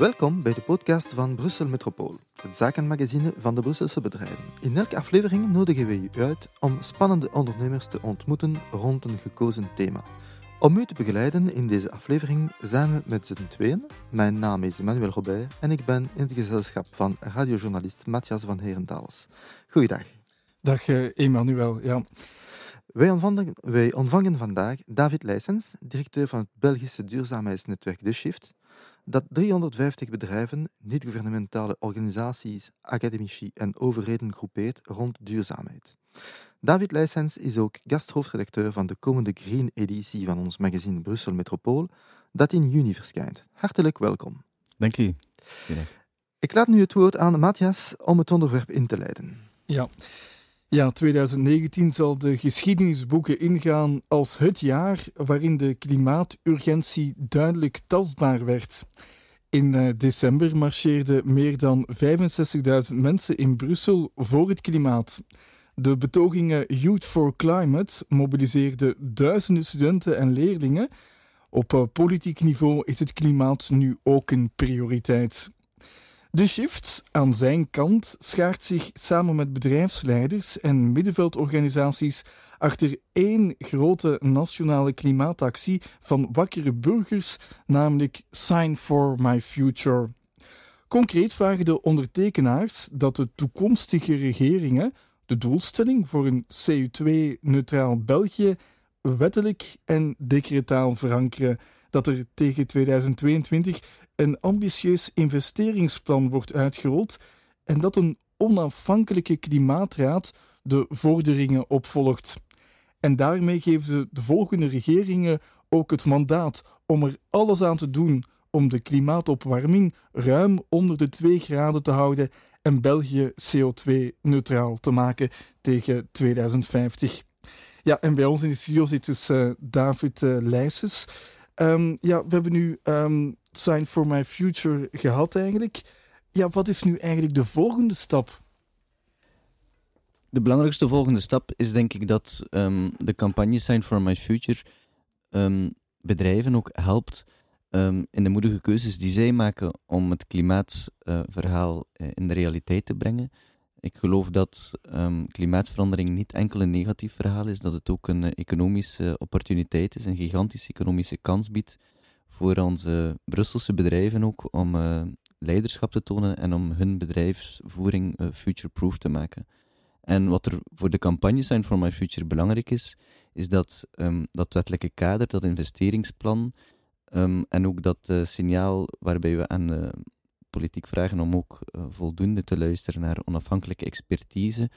Welkom bij de podcast van Brussel Metropool, het zakenmagazine van de Brusselse bedrijven. In elke aflevering nodigen we u uit om spannende ondernemers te ontmoeten rond een gekozen thema. Om u te begeleiden in deze aflevering zijn we met z'n tweeën. Mijn naam is Emmanuel Robert en ik ben in het gezelschap van radiojournalist Matthias van Herentals. Goeiedag. Dag uh, Emmanuel, ja. Wij ontvangen, wij ontvangen vandaag David Leijsens, directeur van het Belgische duurzaamheidsnetwerk De Shift, dat 350 bedrijven, niet-gouvernementale organisaties, academici en overheden groepeert rond duurzaamheid. David Leijsens is ook gasthoofdredacteur van de komende Green-editie van ons magazine Brussel Metropool, dat in juni verschijnt. Hartelijk welkom. Dank u. Ik laat nu het woord aan Matthias om het onderwerp in te leiden. Ja. Ja, 2019 zal de geschiedenisboeken ingaan als het jaar waarin de klimaaturgentie duidelijk tastbaar werd. In uh, december marcheerden meer dan 65.000 mensen in Brussel voor het klimaat. De betogingen Youth for Climate mobiliseerden duizenden studenten en leerlingen. Op uh, politiek niveau is het klimaat nu ook een prioriteit. De Shift aan zijn kant schaart zich samen met bedrijfsleiders en middenveldorganisaties achter één grote nationale klimaatactie van wakkere burgers, namelijk Sign for My Future. Concreet vragen de ondertekenaars dat de toekomstige regeringen de doelstelling voor een CO2-neutraal België wettelijk en decretaal verankeren, dat er tegen 2022 een ambitieus investeringsplan wordt uitgerold en dat een onafhankelijke klimaatraad de vorderingen opvolgt. En daarmee geven ze de volgende regeringen ook het mandaat om er alles aan te doen om de klimaatopwarming ruim onder de 2 graden te houden en België CO2-neutraal te maken tegen 2050. Ja, en bij ons in de studio zit dus uh, David uh, Leijsens. Um, ja, we hebben nu um, Sign for My Future gehad eigenlijk. Ja, wat is nu eigenlijk de volgende stap? De belangrijkste volgende stap is denk ik dat um, de campagne Sign for My Future bedrijven ook helpt in de moedige keuzes die zij maken om het klimaatverhaal uh, in de realiteit te brengen. Ik geloof dat klimaatverandering niet enkel een negatief verhaal is, dat het ook een uh, economische opportuniteit is, een gigantische economische kans biedt voor onze Brusselse bedrijven ook om uh, leiderschap te tonen en om hun bedrijfsvoering uh, future-proof te maken. En wat er voor de campagne zijn for My Future belangrijk is, is dat um, dat wettelijke kader, dat investeringsplan um, en ook dat signaal waarbij we aan politiek vragen om ook voldoende te luisteren naar onafhankelijke expertise,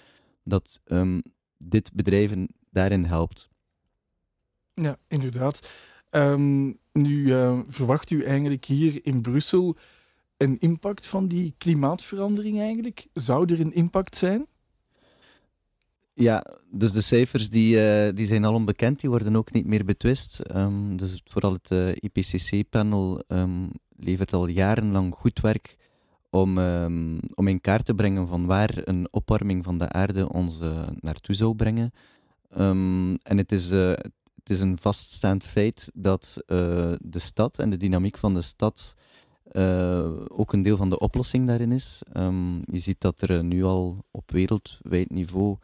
dat um, dit bedrijven daarin helpt. Ja, inderdaad. Um, nu uh, verwacht u eigenlijk hier in Brussel een impact van die klimaatverandering eigenlijk? Zou er een impact zijn? Ja, dus de cijfers die, uh, die zijn al onbekend, die worden ook niet meer betwist. Um, dus vooral het uh, eh, IPCC-panel um, levert al jarenlang goed werk om, um, om in kaart te brengen van waar een opwarming van de aarde ons uh, naartoe zou brengen. en het is, het is een vaststaand feit dat uh, de stad en de dynamiek van de stad ook een deel van de oplossing daarin is. Um, je ziet dat er nu al op wereldwijd niveau,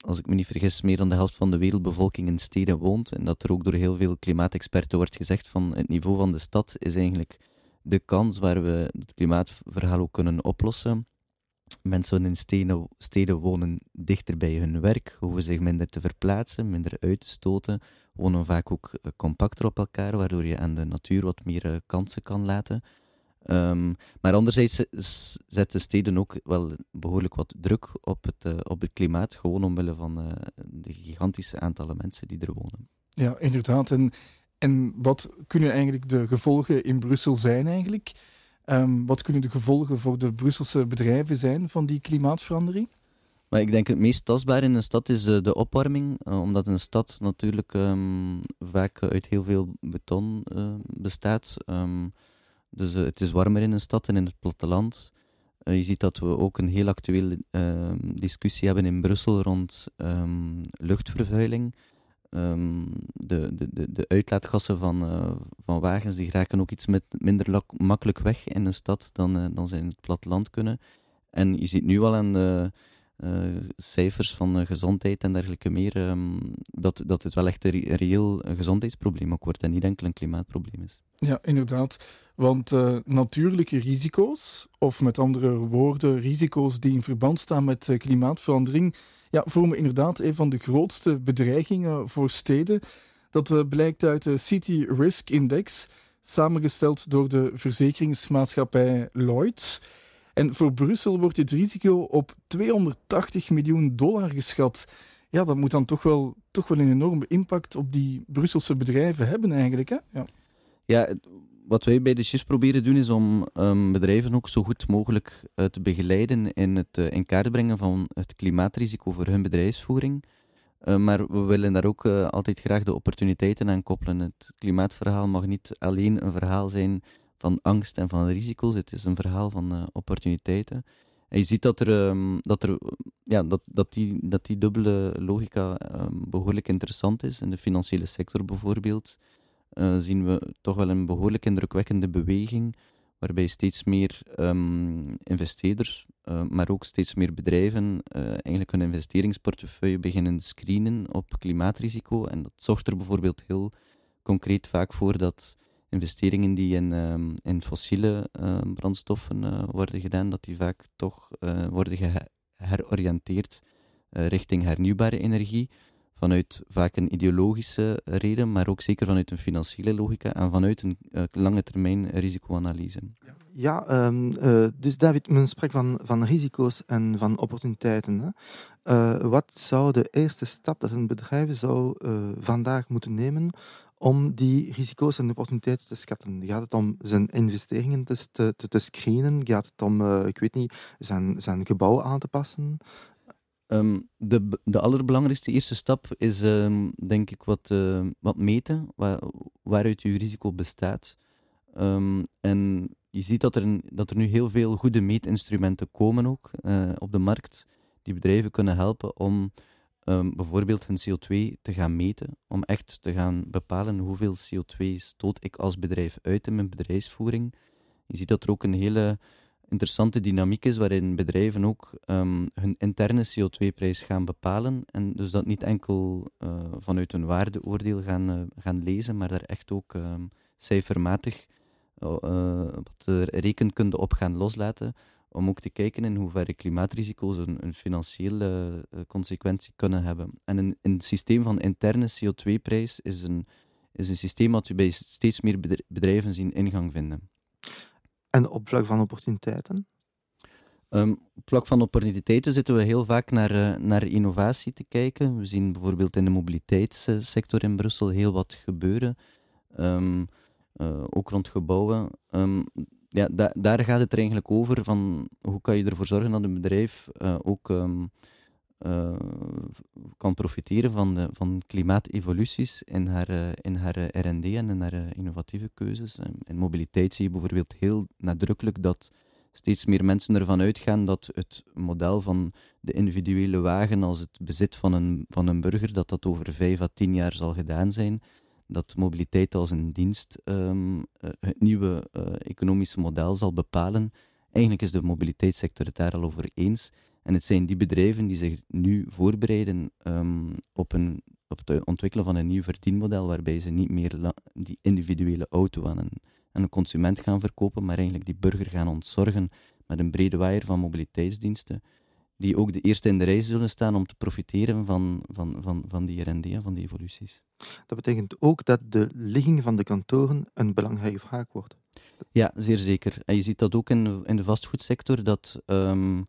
als ik me niet vergis, meer dan de helft van de wereldbevolking in steden woont. En dat er ook door heel veel klimaatexperten wordt gezegd van het niveau van de stad is eigenlijk de kans waar we het klimaatverhaal ook kunnen oplossen. Mensen in steden, steden wonen dichter bij hun werk, hoeven zich minder te verplaatsen, minder uit te stoten, wonen vaak ook eh, compacter op elkaar, waardoor je aan de natuur wat meer eh, kansen kan laten. Um, maar anderzijds zetten steden ook wel behoorlijk wat druk op het, uh, op het klimaat, gewoon omwille van uh, de gigantische aantallen mensen die er wonen. Ja, inderdaad. En, en wat kunnen eigenlijk de gevolgen in Brussel zijn eigenlijk? Um, wat kunnen de gevolgen voor de Brusselse bedrijven zijn van die klimaatverandering? Maar ik denk het meest tastbaar in een stad is uh, de opwarming, uh, omdat een stad natuurlijk um, vaak uit heel veel beton uh, bestaat. Um, dus het is warmer in een stad en in het platteland. je ziet dat we ook een heel actuele discussie hebben in Brussel rond luchtvervuiling. ehm, de, de, de, uitlaatgassen van, van wagens die raken ook iets met, minder makkelijk weg in een stad dan, dan ze in het platteland kunnen. En je ziet nu al aan de cijfers van gezondheid en dergelijke meer ehm, dat, dat het wel echt een reëel gezondheidsprobleem ook wordt en niet enkel een klimaatprobleem is. Ja, inderdaad. Want uh, natuurlijke risico's, of met andere woorden, risico's die in verband staan met klimaatverandering, ja, vormen inderdaad een van de grootste bedreigingen voor steden. Dat blijkt uit de City Risk Index, samengesteld door de verzekeringsmaatschappij Lloyds. En voor Brussel wordt dit risico op 280 miljoen dollar geschat. Ja, dat moet dan toch wel, toch wel een enorme impact op die Brusselse bedrijven hebben eigenlijk. Hè? Ja. Ja, wat wij bij de SHIS proberen doen is om um, bedrijven ook zo goed mogelijk uh, te begeleiden in het uh, in kaart brengen van het klimaatrisico voor hun bedrijfsvoering. Uh, maar we willen daar ook altijd graag de opportuniteiten aan koppelen. Het klimaatverhaal mag niet alleen een verhaal zijn van angst en van risico's. Het is een verhaal van opportuniteiten. En je ziet dat, er, um, dat, er, ja, dat, dat, die, dat die dubbele logica um, behoorlijk interessant is. In de financiële sector bijvoorbeeld uh, zien we toch wel een behoorlijk indrukwekkende beweging, waarbij steeds meer um, investeerders, uh, maar ook steeds meer bedrijven eigenlijk hun investeringsportefeuille beginnen screenen op klimaatrisico. En dat zorgt er bijvoorbeeld heel concreet vaak voor dat investeringen die in, um, in fossiele ehm, brandstoffen worden gedaan, dat die vaak toch worden geheroriënteerd richting hernieuwbare energie vanuit vaak een ideologische reden, maar ook zeker vanuit een financiële logica en vanuit een lange termijn risicoanalyse. Ja, uh, dus David, men spreekt van, van risico's en van opportuniteiten. Hè? Wat zou de eerste stap dat een bedrijf zou vandaag moeten nemen om die risico's en opportuniteiten te schatten? Gaat het om zijn investeringen te, te, screenen? Gaat het om, ik weet niet, zijn, zijn gebouw aan te passen? Um, de, de allerbelangrijkste eerste stap is, um, denk ik, wat, uh, wat meten waar, waaruit je risico bestaat. En je ziet dat er, dat er nu heel veel goede meetinstrumenten komen ook uh, op de markt, die bedrijven kunnen helpen om bijvoorbeeld hun CO2 te gaan meten, om echt te gaan bepalen hoeveel CO2 stoot ik als bedrijf uit in mijn bedrijfsvoering. Je ziet dat er ook een hele interessante dynamiek is waarin bedrijven ook um, hun interne CO2-prijs gaan bepalen. En dus dat niet enkel uh, vanuit een waardeoordeel gaan, uh, gaan lezen, maar daar echt ook um, cijfermatig uh, wat rekenkunde op gaan loslaten. Om ook te kijken in hoeverre klimaatrisico's een, een financiële consequentie kunnen hebben. En een, een systeem van interne CO2-prijs is een, is een systeem wat we bij steeds meer bedrijven zien ingang vinden. En op vlak van opportuniteiten? Um, op vlak van opportuniteiten zitten we heel vaak naar, uh, naar innovatie te kijken. We zien bijvoorbeeld in de mobiliteitssector in Brussel heel wat gebeuren. Um, uh, ook rond gebouwen. Um, ja, da daar gaat het er eigenlijk over van hoe kan je ervoor zorgen dat een bedrijf uh, ook uh, kan profiteren van, de, van klimaatevoluties in haar, uh, in haar R&D en in haar innovatieve keuzes. In mobiliteit zie je bijvoorbeeld heel nadrukkelijk dat steeds meer mensen ervan uitgaan dat het model van de individuele wagen als het bezit van een, van een burger, dat dat over vijf à tien jaar zal gedaan zijn. Dat mobiliteit als een dienst um, het nieuwe economische model zal bepalen. Eigenlijk is de mobiliteitssector het daar al over eens. En het zijn die bedrijven die zich nu voorbereiden um, op, een, op het ontwikkelen van een nieuw verdienmodel, waarbij ze niet meer die individuele auto aan een, aan een consument gaan verkopen, maar eigenlijk die burger gaan ontzorgen met een brede waaier van mobiliteitsdiensten, die ook de eerste in de rij zullen staan om te profiteren van, van, van, van die R&D en van die evoluties. Dat betekent ook dat de ligging van de kantoren een belangrijke vraag wordt. Ja, zeer zeker. En je ziet dat ook in de, in de vastgoedsector, dat um,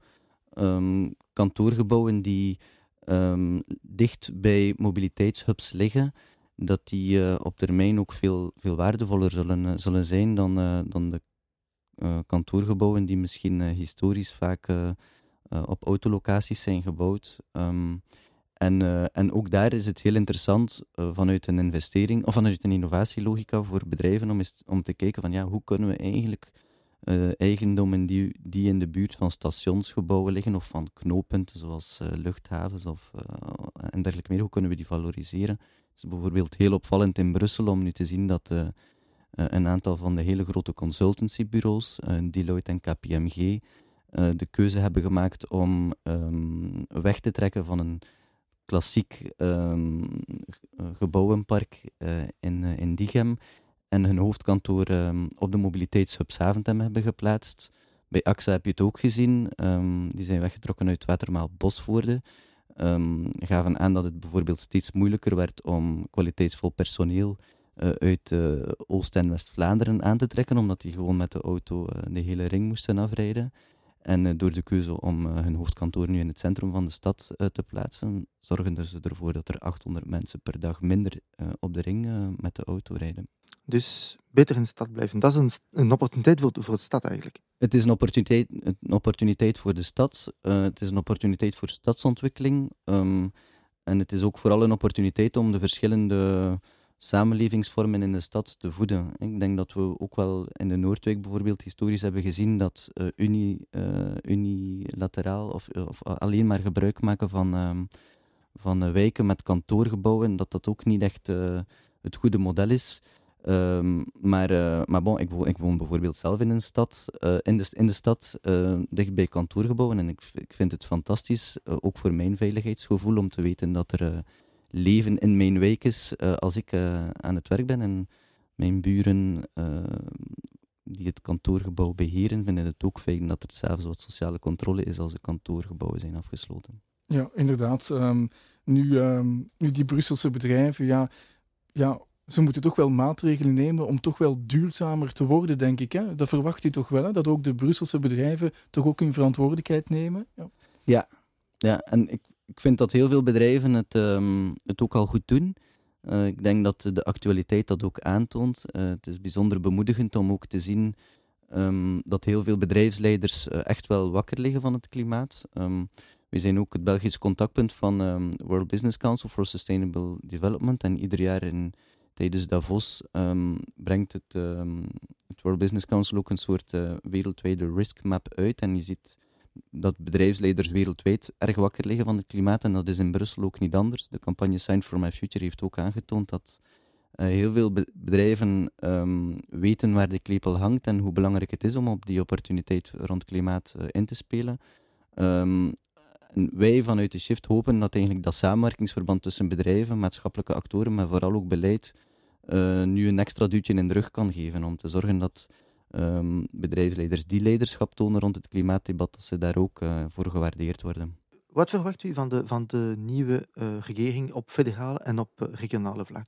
um, kantoorgebouwen die um, dicht bij mobiliteitshubs liggen, dat die uh, op termijn ook veel, veel waardevoller zullen, uh, zullen zijn dan, uh, dan de kantoorgebouwen die misschien historisch vaak op autolocaties zijn gebouwd. Um, en, en ook daar is het heel interessant vanuit een investering of vanuit een innovatielogica voor bedrijven om, om te kijken van ja, hoe kunnen we eigenlijk uh, eigendommen die, die in de buurt van stationsgebouwen liggen of van knooppunten zoals luchthavens of, en dergelijke meer. Hoe kunnen we die valoriseren? Het is bijvoorbeeld heel opvallend in Brussel om nu te zien dat een aantal van de hele grote consultancybureaus, Deloitte en KPMG, de keuze hebben gemaakt om um, weg te trekken van een klassiek um, gebouwenpark in, in Diegem en hun hoofdkantoor um, op de mobiliteitshub Zaventem hebben geplaatst. Bij AXA heb je het ook gezien. Die zijn weggetrokken uit Watermaal Bosvoorde. Gaven aan dat het bijvoorbeeld steeds moeilijker werd om kwaliteitsvol personeel uit Oost- en West-Vlaanderen aan te trekken, omdat die gewoon met de auto de hele ring moesten afrijden. En door de keuze om hun hoofdkantoor nu in het centrum van de stad te plaatsen, zorgen ze ervoor dat er 800 mensen per dag minder op de ring met de auto rijden. Dus beter in de stad blijven. Dat is een, een opportuniteit voor, voor de stad eigenlijk. Het is een opportuniteit, een opportuniteit voor de stad. Uh, het is een opportuniteit voor stadsontwikkeling. Um, en het is ook vooral een opportuniteit om de verschillende samenlevingsvormen in de stad te voeden. Ik denk dat we ook wel in de Noordwijk bijvoorbeeld historisch hebben gezien dat uh, uni, uh, unilateraal of, of, alleen maar gebruik maken van, um, van wijken met kantoorgebouwen, dat dat ook niet echt het goede model is. Um, maar, maar bon, ik, woon, ik woon bijvoorbeeld zelf in een stad, in, de, in de stad, dicht bij kantoorgebouwen. En ik, ik vind het fantastisch, ook voor mijn veiligheidsgevoel, om te weten dat er leven in mijn wijk is als ik aan het werk ben. En mijn buren die het kantoorgebouw beheren, vinden het ook fijn dat er zelfs wat sociale controle is als de kantoorgebouwen zijn afgesloten. Ja, inderdaad. Um, nu, um, nu die Brusselse bedrijven, ja, ja ze moeten toch wel maatregelen nemen om toch wel duurzamer te worden, denk ik. Hè? Dat verwacht u toch wel, hè? dat ook de Brusselse bedrijven toch ook hun verantwoordelijkheid nemen? Ja, ja, ja en ik, ik vind dat heel veel bedrijven het, um, het ook al goed doen. Uh, ik denk dat de actualiteit dat ook aantoont. Uh, het is bijzonder bemoedigend om ook te zien um, dat heel veel bedrijfsleiders uh, echt wel wakker liggen van het klimaat. Um, we zijn ook het Belgisch contactpunt van World Business Council for Sustainable Development. En ieder jaar in tijdens Davos brengt het, het, World Business Council ook een soort wereldwijde risk map uit. En je ziet dat bedrijfsleiders wereldwijd erg wakker liggen van het klimaat. En dat is in Brussel ook niet anders. De campagne Sign for My Future heeft ook aangetoond dat uh, heel veel bedrijven um, weten waar de klepel hangt en hoe belangrijk het is om op die opportuniteit rond klimaat uh, in te spelen. Um, wij vanuit de Shift hopen dat eigenlijk dat samenwerkingsverband tussen bedrijven, maatschappelijke actoren, maar vooral ook beleid, uh, nu een extra duwtje in de rug kan geven om te zorgen dat um, bedrijfsleiders die leiderschap tonen rond het klimaatdebat, dat ze daar ook uh, voor gewaardeerd worden. Wat verwacht u van de, van de nieuwe uh, regering op federaal en op regionale vlak?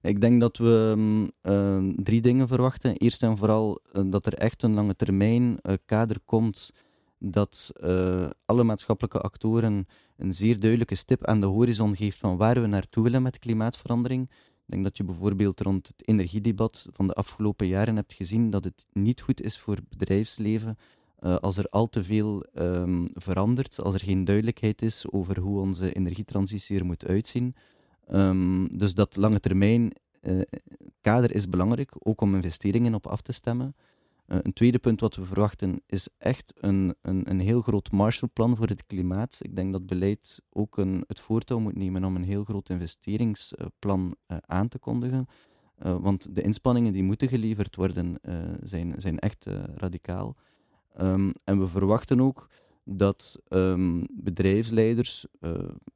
Ik denk dat we um, drie dingen verwachten. Eerst en vooral dat er echt een lange termijn kader komt dat uh, alle maatschappelijke actoren een zeer duidelijke stip aan de horizon geeft van waar we naartoe willen met klimaatverandering. Denk dat je bijvoorbeeld rond het energiedebat van de afgelopen jaren hebt gezien dat het niet goed is voor bedrijfsleven uh, als er al te veel um, verandert, als er geen duidelijkheid is over hoe onze energietransitie er moet uitzien. Um, dus dat lange termijn uh, kader is belangrijk, ook om investeringen op af te stemmen. Uh, een tweede punt wat we verwachten is echt een, een, een heel groot Marshallplan voor het klimaat. Ik denk dat beleid ook een, het voortouw moet nemen om een heel groot investeringsplan uh, aan te kondigen. Uh, want de inspanningen die moeten geleverd worden zijn, zijn echt radicaal. Um, en we verwachten ook dat um, bedrijfsleiders,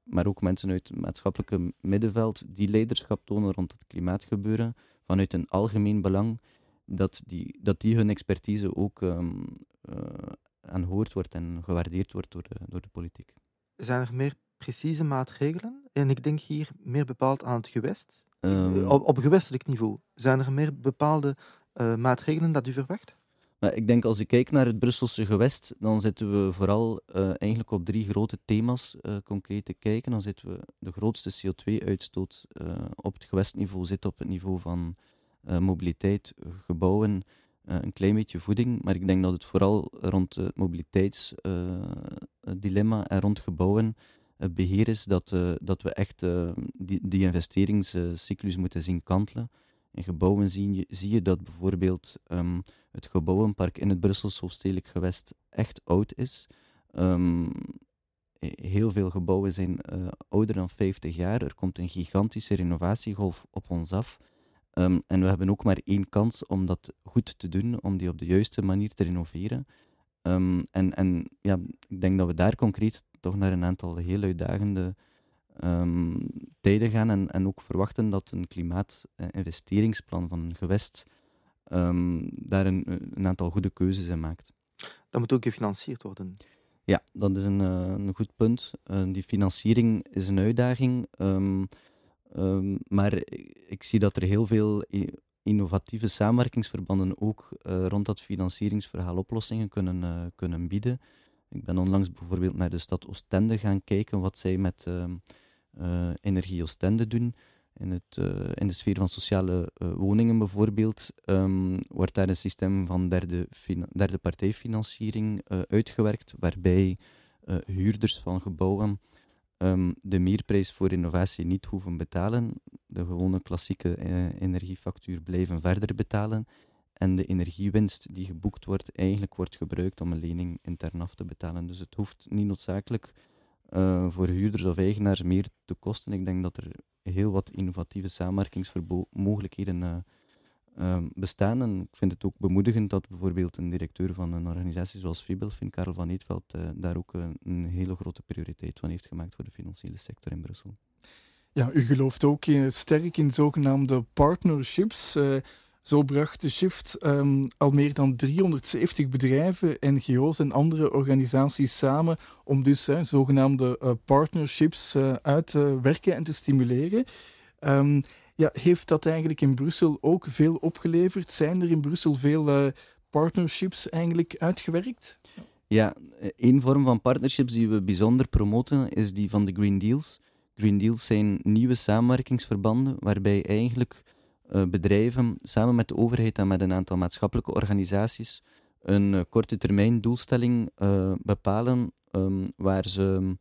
maar ook mensen uit het maatschappelijke middenveld, die leiderschap tonen rond het klimaatgebeuren vanuit een algemeen belang dat die, dat die hun expertise ook um, uh, aanhoord wordt en gewaardeerd wordt door de, door de politiek. Zijn er meer precieze maatregelen? En ik denk hier meer bepaald aan het gewest. Um, op, op gewestelijk niveau. Zijn er meer bepaalde uh, maatregelen dat u verwacht? Maar ik denk als ik kijk naar het Brusselse gewest, dan zitten we vooral uh, eigenlijk op drie grote thema's uh, concreet te kijken. Dan zitten we de grootste CO2-uitstoot uh, op het gewestniveau zit op het niveau van mobiliteit, gebouwen, uh, een klein beetje voeding. Maar ik denk dat het vooral rond het mobiliteitsdilemma en rond gebouwen beheer is dat, dat we echt die, die investeringscyclus moeten zien kantelen. In gebouwen zie je, zie je dat bijvoorbeeld um, het gebouwenpark in het Brusselse hoofdstedelijk gewest echt oud is. Um, heel veel gebouwen zijn ouder dan 50 jaar. Er komt een gigantische renovatiegolf op ons af. Ehm, en we hebben ook maar één kans om dat goed te doen, om die op de juiste manier te renoveren. Ehm, en en ja, ik denk dat we daar concreet toch naar een aantal heel uitdagende um, tijden gaan en, en ook verwachten dat een klimaatinvesteringsplan van een gewest daar een, een, aantal goede keuzes in maakt. Dat moet ook gefinancierd worden. Ja, dat is een, uh, een goed punt. Uh, die financiering is een uitdaging. Um, maar ik zie dat er heel veel innovatieve samenwerkingsverbanden ook uh, rond dat financieringsverhaal oplossingen kunnen, uh, kunnen bieden. Ik ben onlangs bijvoorbeeld naar de stad Oostende gaan kijken wat zij met uh, Energie Oostende doen. In, het, in de sfeer van sociale woningen bijvoorbeeld um, wordt daar een systeem van derde, derde partijfinanciering uitgewerkt, waarbij huurders van gebouwen um, de meerprijs voor innovatie niet hoeven betalen, de gewone klassieke eh, energiefactuur blijven verder betalen en de energiewinst die geboekt wordt, eigenlijk wordt gebruikt om een lening intern af te betalen. Dus het hoeft niet noodzakelijk uh, voor huurders of eigenaars meer te kosten. Ik denk dat er heel wat innovatieve samenwerkingsmogelijkheden uh, um, bestaan. En ik vind het ook bemoedigend dat bijvoorbeeld een directeur van een organisatie zoals Fibelfin, Karel van Eetveld, uh, daar ook een, een, hele grote prioriteit van heeft gemaakt voor de financiële sector in Brussel. Ja, u gelooft ook in, sterk in zogenaamde partnerships. Zo bracht de Shift um, al meer dan 370 bedrijven, NGO's en andere organisaties samen om dus zogenaamde partnerships uit te werken en te stimuleren. Um, ja, heeft dat eigenlijk in Brussel ook veel opgeleverd? Zijn er in Brussel veel uh, partnerships eigenlijk uitgewerkt? Ja, één vorm van partnerships die we bijzonder promoten is die van de Green Deals. Green Deals zijn nieuwe samenwerkingsverbanden waarbij eigenlijk uh, bedrijven samen met de overheid en met een aantal maatschappelijke organisaties een korte termijn doelstelling bepalen um, waar ze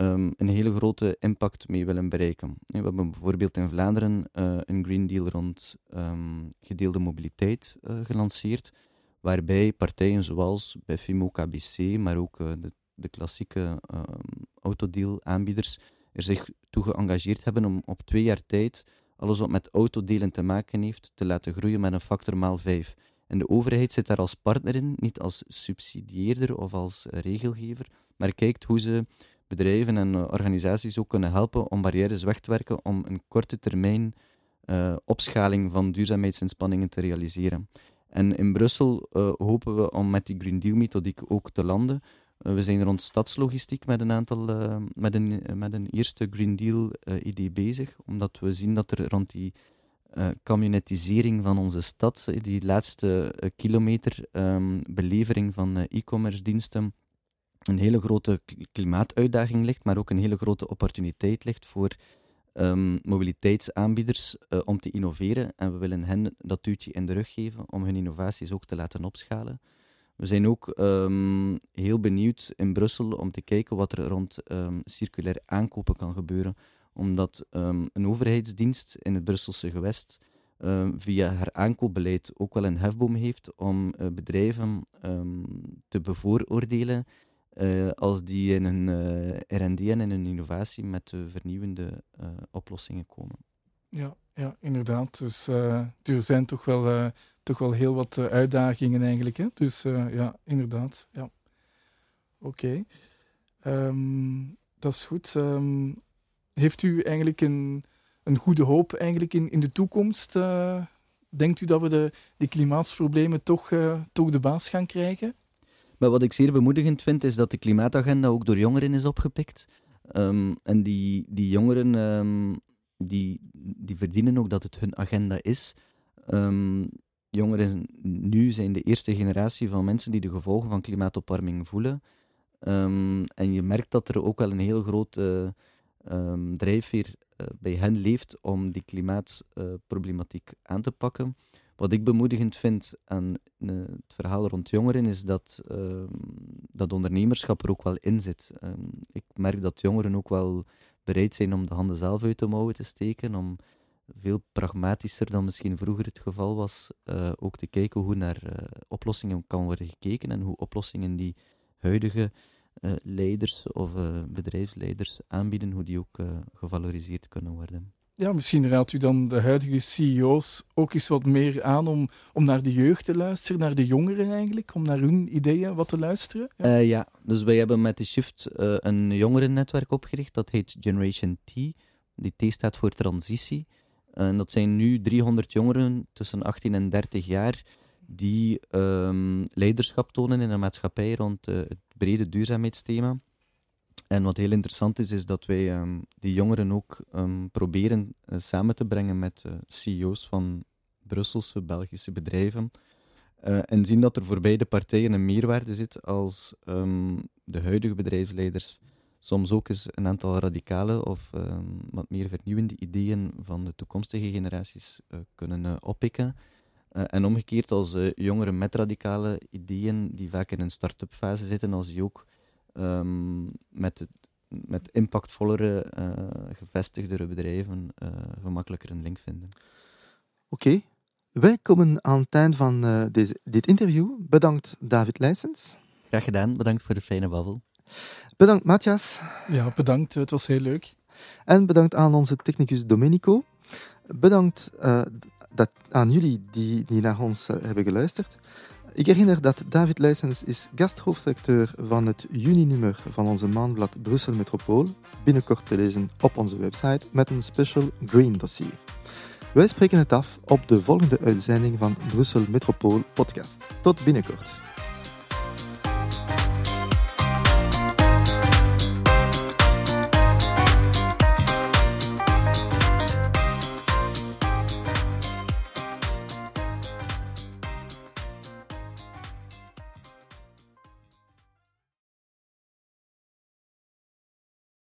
um, een hele grote impact mee willen bereiken. We hebben bijvoorbeeld in Vlaanderen uh, een Green Deal rond um, gedeelde mobiliteit uh, gelanceerd, waarbij partijen zoals Bfimo, KBC, maar ook uh, de, de, klassieke um, autodeal-aanbieders er zich toe geëngageerd hebben om op twee jaar tijd alles wat met autodelen te maken heeft, te laten groeien met een factor maal vijf. En de overheid zit daar als partner in, niet als subsidieerder of als regelgever, maar kijkt hoe ze bedrijven en eh, organisaties ook kunnen helpen om barrières weg te werken om een korte termijn uh, opschaling van duurzaamheidsinspanningen te realiseren. En in Brussel uh, hopen we om met die Green Deal methodiek ook te landen. We zijn rond stadslogistiek met een aantal, met, een, met een eerste Green Deal idee bezig, omdat we zien dat er rond die camionetisering van onze stad, die laatste kilometer um, belevering van e-commerce diensten, een hele grote klimaatuitdaging ligt, maar ook een hele grote opportuniteit ligt voor um, mobiliteitsaanbieders uh, om te innoveren. En we willen hen dat duwtje in de rug geven om hun innovaties ook te laten opschalen. We zijn ook um, heel benieuwd in Brussel om te kijken wat er rond um, circulair aankopen kan gebeuren. Omdat een overheidsdienst in het Brusselse gewest via haar aankoopbeleid ook wel een hefboom heeft om uh, bedrijven te bevooroordelen uh, als die in een uh, R&D en in een innovatie met vernieuwende oplossingen komen. Ja, ja inderdaad. Dus, dus er zijn toch wel, toch wel heel wat uitdagingen eigenlijk. Hè? Dus ja, inderdaad. Ja. Oké. Ehm, dat is goed. Um, heeft u eigenlijk een, een goede hoop eigenlijk in, in de toekomst? denkt u dat we de, die klimaatsproblemen toch, toch de baas gaan krijgen? Maar wat ik zeer bemoedigend vind, is dat de klimaatagenda ook door jongeren is opgepikt. Um, en die, die jongeren, um, die, die verdienen ook dat het hun agenda is. Um, jongeren nu zijn de eerste generatie van mensen die de gevolgen van klimaatopwarming voelen. en je merkt dat er ook wel een heel grote drijfveer uh, bij hen leeft om die klimaatproblematiek uh, aan te pakken. Wat ik bemoedigend vind aan uh, het verhaal rond jongeren is dat, uh, dat ondernemerschap er ook wel in zit. Um, ik merk dat jongeren ook wel bereid zijn om de handen zelf uit de mouwen te steken, om veel pragmatischer dan misschien vroeger het geval was, uh, ook te kijken hoe naar oplossingen kan worden gekeken en hoe oplossingen die huidige leiders of bedrijfsleiders aanbieden, hoe die ook gevaloriseerd kunnen worden. Ja, misschien raadt u dan de huidige CEO's ook eens wat meer aan om, om naar de jeugd te luisteren, naar de jongeren eigenlijk, om naar hun ideeën wat te luisteren? Ja, uh, ja. dus wij hebben met de Shift uh, een jongerennetwerk opgericht, dat heet Generation T. Die T staat voor transitie. En dat zijn nu 300 jongeren tussen 18 en 30 jaar die um, leiderschap tonen in de maatschappij rond uh, het brede duurzaamheidsthema. En wat heel interessant is, is dat wij um, die jongeren ook um, proberen uh, samen te brengen met uh, CEO's van Brusselse, Belgische bedrijven. Uh, en zien dat er voor beide partijen een meerwaarde zit als um, de huidige bedrijfsleiders soms ook eens een aantal radicale of wat meer vernieuwende ideeën van de toekomstige generaties kunnen oppikken. en omgekeerd als jongeren met radicale ideeën die vaak in een start-up fase zitten, als die ook um, met, met impactvollere, uh, gevestigdere bedrijven uh, gemakkelijker een link vinden. Oké, okay. wij komen aan het eind van uh, deze, dit interview. Bedankt David Leijsens. Graag gedaan, bedankt voor de fijne babbel. Bedankt Matthias. Ja, bedankt, het was heel leuk. En bedankt aan onze technicus Domenico. Bedankt dat, aan jullie die, die naar ons hebben geluisterd. Ik herinner dat David Leijsens is gasthoofdredacteur van het juni-nummer van onze maandblad Brussel Metropool, binnenkort te lezen op onze website met een special Green dossier. Wij spreken het af op de volgende uitzending van Brussel Metropool podcast. Tot binnenkort.